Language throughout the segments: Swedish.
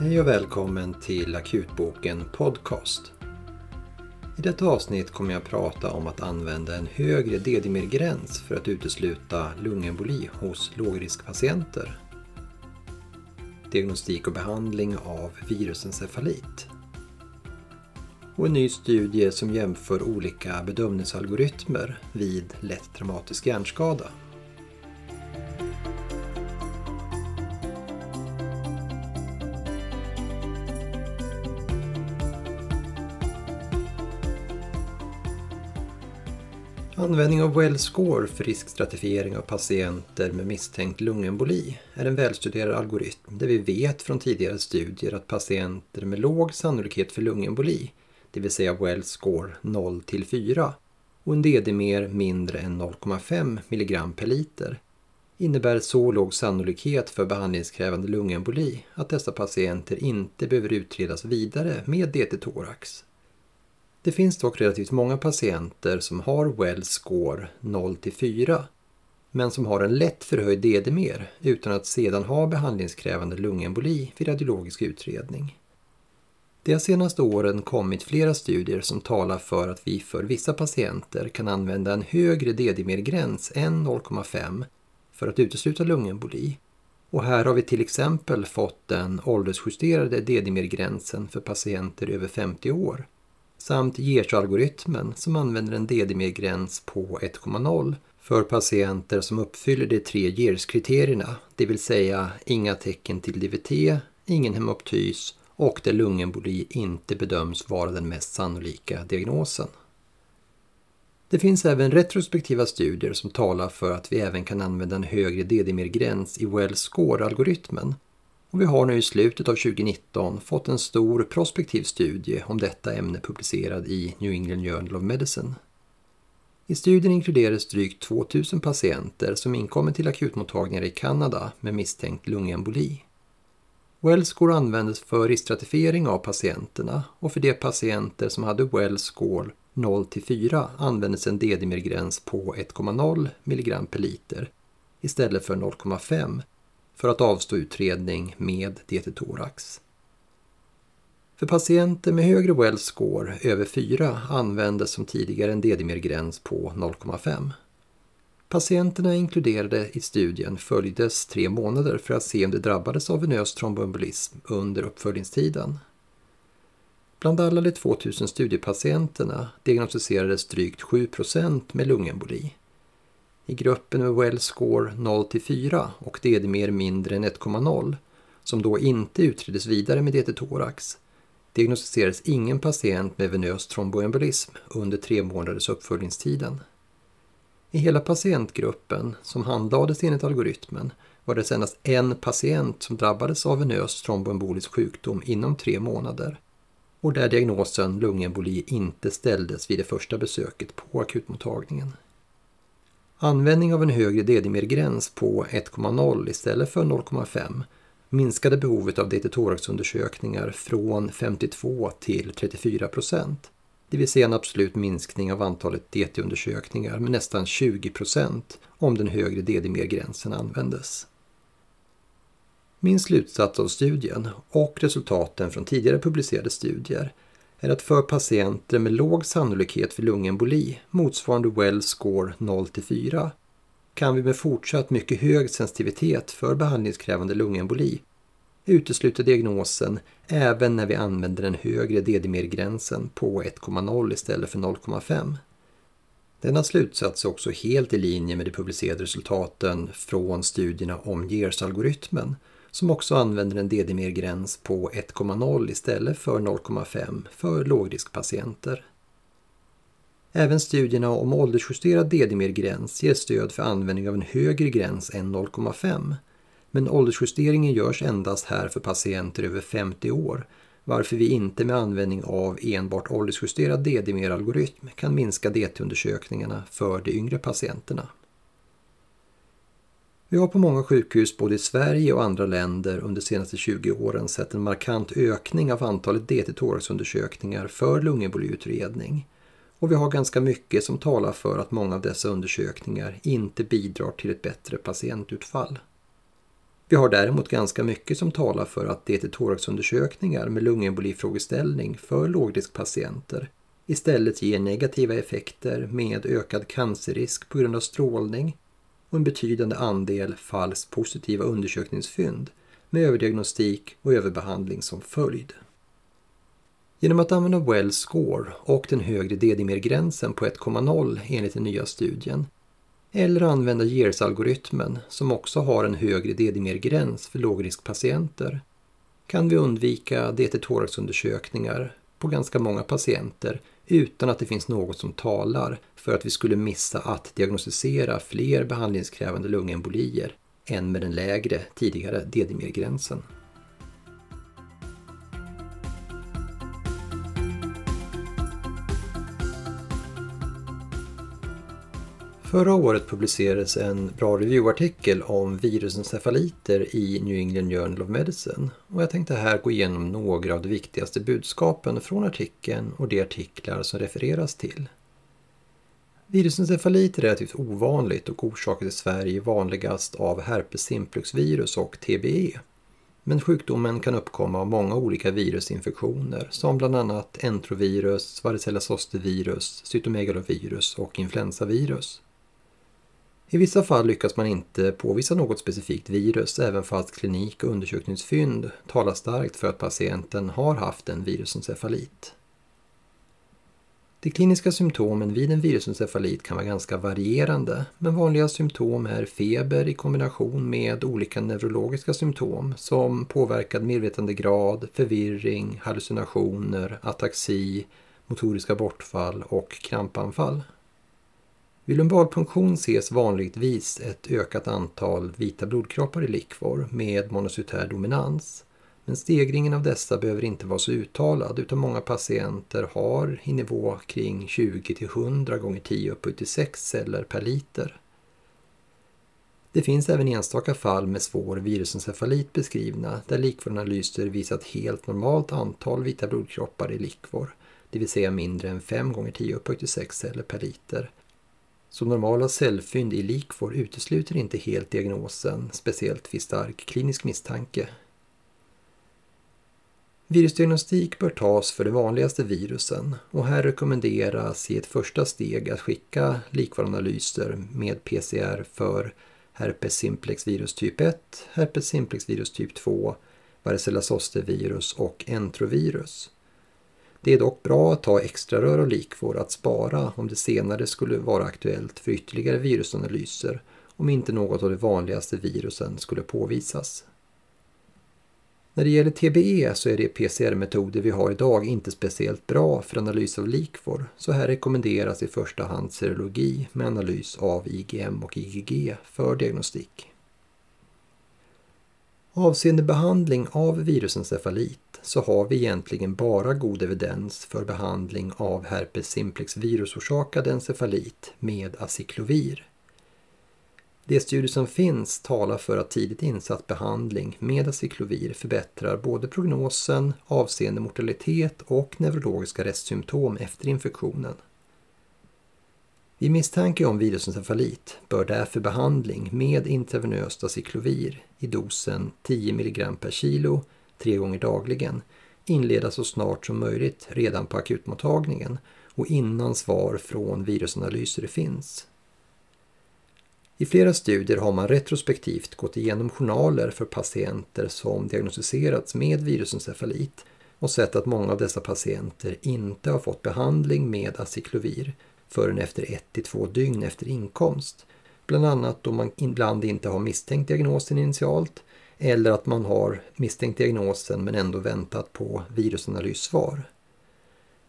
Hej och välkommen till Akutboken Podcast. I detta avsnitt kommer jag prata om att använda en högre D-dimergräns för att utesluta lungemboli hos lågriskpatienter. Diagnostik och behandling av virusencefalit. Och en ny studie som jämför olika bedömningsalgoritmer vid lätt traumatisk hjärnskada. Användning av WellScore för riskstratifiering av patienter med misstänkt lungemboli är en välstuderad algoritm där vi vet från tidigare studier att patienter med låg sannolikhet för lungemboli, det vill säga WellScore 0 till 4 och en DD-mer mindre än 0,5 mg per liter, innebär så låg sannolikhet för behandlingskrävande lungemboli att dessa patienter inte behöver utredas vidare med DT-thorax det finns dock relativt många patienter som har Wells score 0-4 men som har en lätt förhöjd DD-mer utan att sedan ha behandlingskrävande lungemboli vid radiologisk utredning. Det har senaste åren kommit flera studier som talar för att vi för vissa patienter kan använda en högre DD-mergräns än 0,5 för att utesluta lungemboli. Och här har vi till exempel fått den åldersjusterade DD-mergränsen för patienter över 50 år samt GERS-algoritmen som använder en DDME-gräns på 1,0 för patienter som uppfyller de tre GERS-kriterierna, det vill säga inga tecken till DVT, ingen hemoptys och där lungemboli inte bedöms vara den mest sannolika diagnosen. Det finns även retrospektiva studier som talar för att vi även kan använda en högre DDMER-gräns i Wells-score-algoritmen och vi har nu i slutet av 2019 fått en stor prospektiv studie om detta ämne publicerad i New England Journal of Medicine. I studien inkluderades drygt 2000 patienter som inkommit till akutmottagningar i Kanada med misstänkt lungemboli. Wellscore användes för riskstratifiering av patienterna och för de patienter som hade Wellscore 0-4 användes en D-dimergräns på 1,0 mg per liter istället för 0,5 för att avstå utredning med DT-thorax. För patienter med högre Wells score över 4 användes som tidigare en DD-gräns på 0,5. Patienterna inkluderade i studien följdes tre månader för att se om de drabbades av venös tromboembolism under uppföljningstiden. Bland alla de 2000 studiepatienterna diagnostiserades drygt 7% med lungemboli. I gruppen med well score 0-4 och DD-mer mindre än 1,0 som då inte utreddes vidare med DT-thorax diagnostiserades ingen patient med venös tromboembolism under tre månaders uppföljningstiden. I hela patientgruppen som handlades enligt algoritmen var det endast en patient som drabbades av venös tromboembolisk sjukdom inom tre månader och där diagnosen lungemboli inte ställdes vid det första besöket på akutmottagningen. Användning av en högre DD-gräns på 1,0 istället för 0,5 minskade behovet av DT-thoraxundersökningar från 52 till 34 procent. Det vill säga en absolut minskning av antalet DT-undersökningar med nästan 20 procent om den högre DD-gränsen användes. Min slutsats av studien och resultaten från tidigare publicerade studier är att för patienter med låg sannolikhet för lungemboli motsvarande Well score 0-4 kan vi med fortsatt mycket hög sensitivitet för behandlingskrävande lungemboli utesluta diagnosen även när vi använder den högre DDMIR-gränsen på 1,0 istället för 0,5. Denna slutsats är också helt i linje med de publicerade resultaten från studierna om GERS-algoritmen som också använder en DDMER-gräns på 1,0 istället för 0,5 för lågriskpatienter. Även studierna om åldersjusterad DDMER-gräns ger stöd för användning av en högre gräns än 0,5 men åldersjusteringen görs endast här för patienter över 50 år varför vi inte med användning av enbart åldersjusterad DDMER-algoritm kan minska DT-undersökningarna för de yngre patienterna. Vi har på många sjukhus både i Sverige och andra länder under de senaste 20 åren sett en markant ökning av antalet DT-thoraxundersökningar för lungemboliutredning. Och vi har ganska mycket som talar för att många av dessa undersökningar inte bidrar till ett bättre patientutfall. Vi har däremot ganska mycket som talar för att DT-thoraxundersökningar med lungembolifrågeställning för lågriskpatienter istället ger negativa effekter med ökad cancerrisk på grund av strålning och en betydande andel falskt positiva undersökningsfynd med överdiagnostik och överbehandling som följd. Genom att använda Wells score och den högre DDMER-gränsen på 1,0 enligt den nya studien eller använda GERS-algoritmen som också har en högre DDMER-gräns för lågriskpatienter kan vi undvika DT-thoraxundersökningar på ganska många patienter utan att det finns något som talar för att vi skulle missa att diagnostisera fler behandlingskrävande lungembolier än med den lägre tidigare DDMIR-gränsen. Förra året publicerades en bra reviewartikel om virusencefaliter i New England Journal of Medicine och jag tänkte här gå igenom några av de viktigaste budskapen från artikeln och de artiklar som refereras till. Virusencefalit är relativt ovanligt och orsakas i Sverige vanligast av herpes simplex-virus och TBE. Men sjukdomen kan uppkomma av många olika virusinfektioner som bland annat entrovirus, varicella zostervirus, cytomegalovirus och influensavirus. I vissa fall lyckas man inte påvisa något specifikt virus även fast klinik och undersökningsfynd talar starkt för att patienten har haft en virusencefalit. De kliniska symptomen vid en virusencefalit kan vara ganska varierande, men vanliga symptom är feber i kombination med olika neurologiska symptom som påverkad medvetandegrad, förvirring, hallucinationer, ataxi, motoriska bortfall och krampanfall. Vid lumbalpunktion ses vanligtvis ett ökat antal vita blodkroppar i likvor med monocytär dominans. Men stegringen av dessa behöver inte vara så uttalad utan många patienter har i nivå kring 20-100 gånger 10 upp till 6 celler per liter. Det finns även enstaka fall med svår virusencefalit beskrivna där likvoranalyser visat helt normalt antal vita blodkroppar i likvor, det vill säga mindre än 5 gånger 10 upp till 6 celler per liter så normala cellfynd i likvor utesluter inte helt diagnosen, speciellt vid stark klinisk misstanke. Virusdiagnostik bör tas för de vanligaste virusen och här rekommenderas i ett första steg att skicka likvaranalyser med PCR för herpes simplex virus typ 1, herpes simplex virus typ 2, varicella zostervirus och entrovirus. Det är dock bra att ta extra rör och likvor att spara om det senare skulle vara aktuellt för ytterligare virusanalyser om inte något av de vanligaste virusen skulle påvisas. När det gäller TBE så är de PCR-metoder vi har idag inte speciellt bra för analys av likvor, så här rekommenderas i första hand serologi med analys av IgM och IgG för diagnostik. Avseende behandling av virusencefalit så har vi egentligen bara god evidens för behandling av herpes simplex virusorsakad encefalit med aciklovir. De studier som finns talar för att tidigt insatt behandling med aciklovir förbättrar både prognosen avseende mortalitet och neurologiska restsymptom efter infektionen. Vid misstanke om virusencefalit bör därför behandling med intravenöst aciklovir i dosen 10 mg per kilo tre gånger dagligen inledas så snart som möjligt redan på akutmottagningen och innan svar från virusanalyser finns. I flera studier har man retrospektivt gått igenom journaler för patienter som diagnostiserats med virusencefalit och sett att många av dessa patienter inte har fått behandling med aciklovir förrän efter 1-2 dygn efter inkomst. Bland annat då man ibland inte har misstänkt diagnosen initialt eller att man har misstänkt diagnosen men ändå väntat på virusanalyssvar.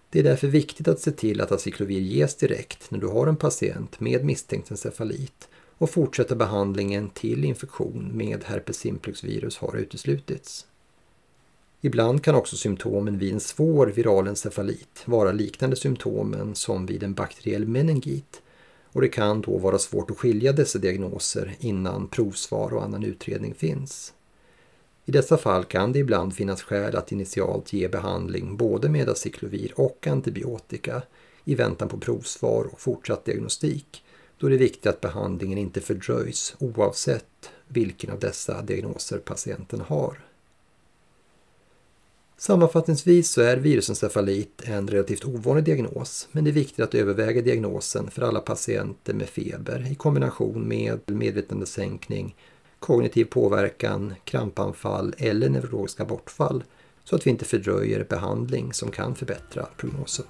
Det är därför viktigt att se till att aciklovir ges direkt när du har en patient med misstänkt encefalit och fortsätta behandlingen till infektion med herpes simplex virus har uteslutits. Ibland kan också symptomen vid en svår viral encefalit vara liknande symptomen som vid en bakteriell meningit och det kan då vara svårt att skilja dessa diagnoser innan provsvar och annan utredning finns. I dessa fall kan det ibland finnas skäl att initialt ge behandling både med aciklovir och antibiotika i väntan på provsvar och fortsatt diagnostik då det är viktigt att behandlingen inte fördröjs oavsett vilken av dessa diagnoser patienten har. Sammanfattningsvis så är virusencefalit en relativt ovanlig diagnos, men det är viktigt att överväga diagnosen för alla patienter med feber i kombination med medvetandesänkning, kognitiv påverkan, krampanfall eller neurologiska bortfall så att vi inte fördröjer behandling som kan förbättra prognosen.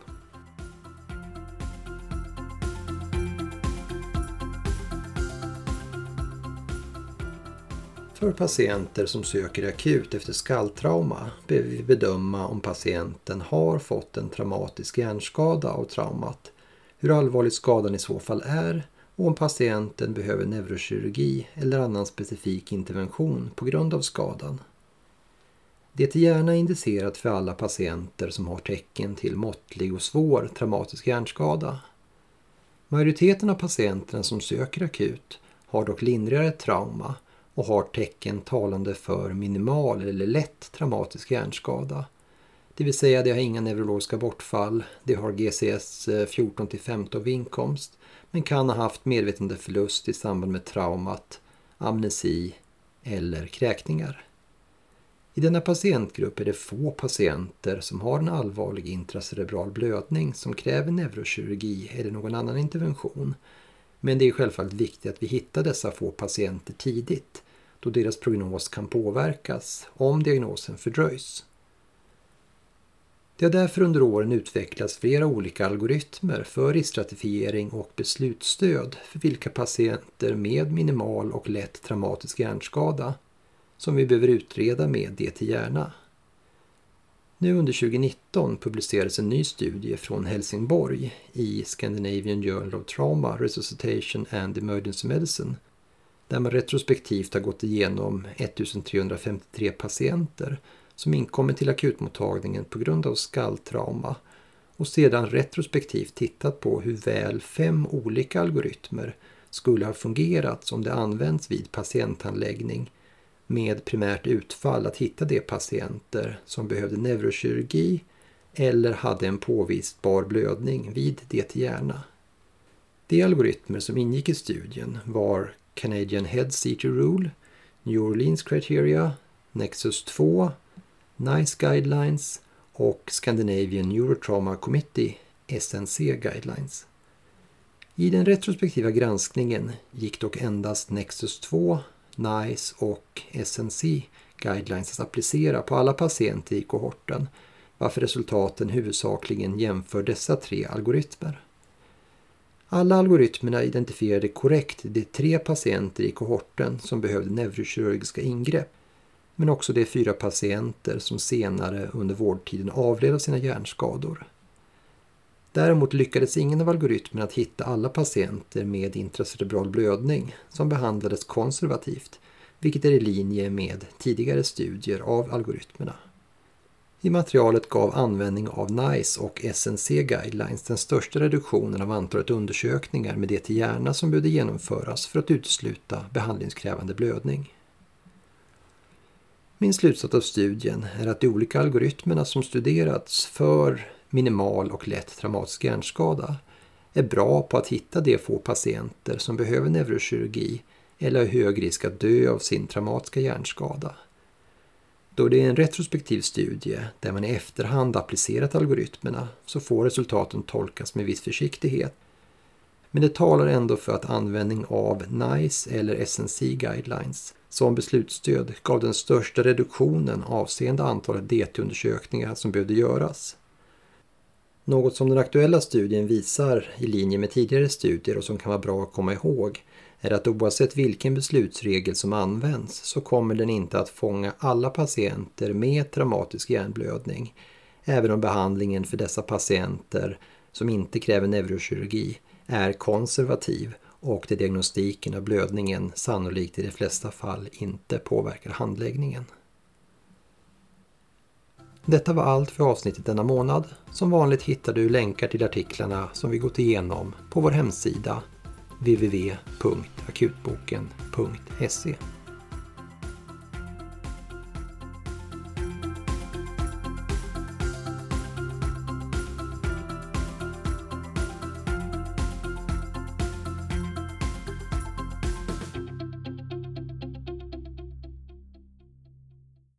För patienter som söker akut efter skalltrauma behöver vi bedöma om patienten har fått en traumatisk hjärnskada av traumat, hur allvarlig skadan i så fall är och om patienten behöver neurokirurgi eller annan specifik intervention på grund av skadan. Det är gärna indicerat för alla patienter som har tecken till måttlig och svår traumatisk hjärnskada. Majoriteten av patienterna som söker akut har dock lindrigare trauma och har tecken talande för minimal eller lätt traumatisk hjärnskada. Det vill säga de har inga neurologiska bortfall, de har GCS 14 15 av inkomst men kan ha haft medvetandeförlust i samband med traumat, amnesi eller kräkningar. I denna patientgrupp är det få patienter som har en allvarlig intracerebral blödning som kräver neurokirurgi eller någon annan intervention. Men det är självfallet viktigt att vi hittar dessa få patienter tidigt då deras prognos kan påverkas om diagnosen fördröjs. Det har därför under åren utvecklats flera olika algoritmer för riskstratifiering och beslutsstöd för vilka patienter med minimal och lätt traumatisk hjärnskada som vi behöver utreda med DT hjärna. Nu under 2019 publicerades en ny studie från Helsingborg i Scandinavian Journal of Trauma, Resuscitation and Emergency Medicine där man retrospektivt har gått igenom 1353 patienter som inkommit till akutmottagningen på grund av skalltrauma och sedan retrospektivt tittat på hur väl fem olika algoritmer skulle ha fungerat om det använts vid patienthandläggning med primärt utfall att hitta de patienter som behövde neurokirurgi eller hade en påvisbar blödning vid det hjärna. De algoritmer som ingick i studien var Canadian Head CT Rule, New Orleans Criteria, Nexus 2, NICE Guidelines och Scandinavian Neurotrauma Committee SNC Guidelines. I den retrospektiva granskningen gick dock endast Nexus 2, NICE och SNC Guidelines att applicera på alla patienter i kohorten varför resultaten huvudsakligen jämför dessa tre algoritmer. Alla algoritmerna identifierade korrekt de tre patienter i kohorten som behövde neurokirurgiska ingrepp men också de fyra patienter som senare under vårdtiden avled av sina hjärnskador. Däremot lyckades ingen av algoritmerna att hitta alla patienter med intracerebral blödning som behandlades konservativt, vilket är i linje med tidigare studier av algoritmerna. I materialet gav användning av NICE och SNC Guidelines den största reduktionen av antalet undersökningar med det till hjärna som behövde genomföras för att utesluta behandlingskrävande blödning. Min slutsats av studien är att de olika algoritmerna som studerats för minimal och lätt traumatisk hjärnskada är bra på att hitta de få patienter som behöver neurokirurgi eller har hög risk att dö av sin traumatiska hjärnskada. Då det är en retrospektiv studie där man i efterhand applicerat algoritmerna så får resultaten tolkas med viss försiktighet. Men det talar ändå för att användning av NICE eller SNC guidelines som beslutsstöd gav den största reduktionen avseende antalet DT-undersökningar som behövde göras. Något som den aktuella studien visar i linje med tidigare studier och som kan vara bra att komma ihåg är att oavsett vilken beslutsregel som används så kommer den inte att fånga alla patienter med traumatisk hjärnblödning, även om behandlingen för dessa patienter som inte kräver neurokirurgi är konservativ och där diagnostiken av blödningen sannolikt i de flesta fall inte påverkar handläggningen. Detta var allt för avsnittet denna månad. Som vanligt hittar du länkar till artiklarna som vi gått igenom på vår hemsida www.akutboken.se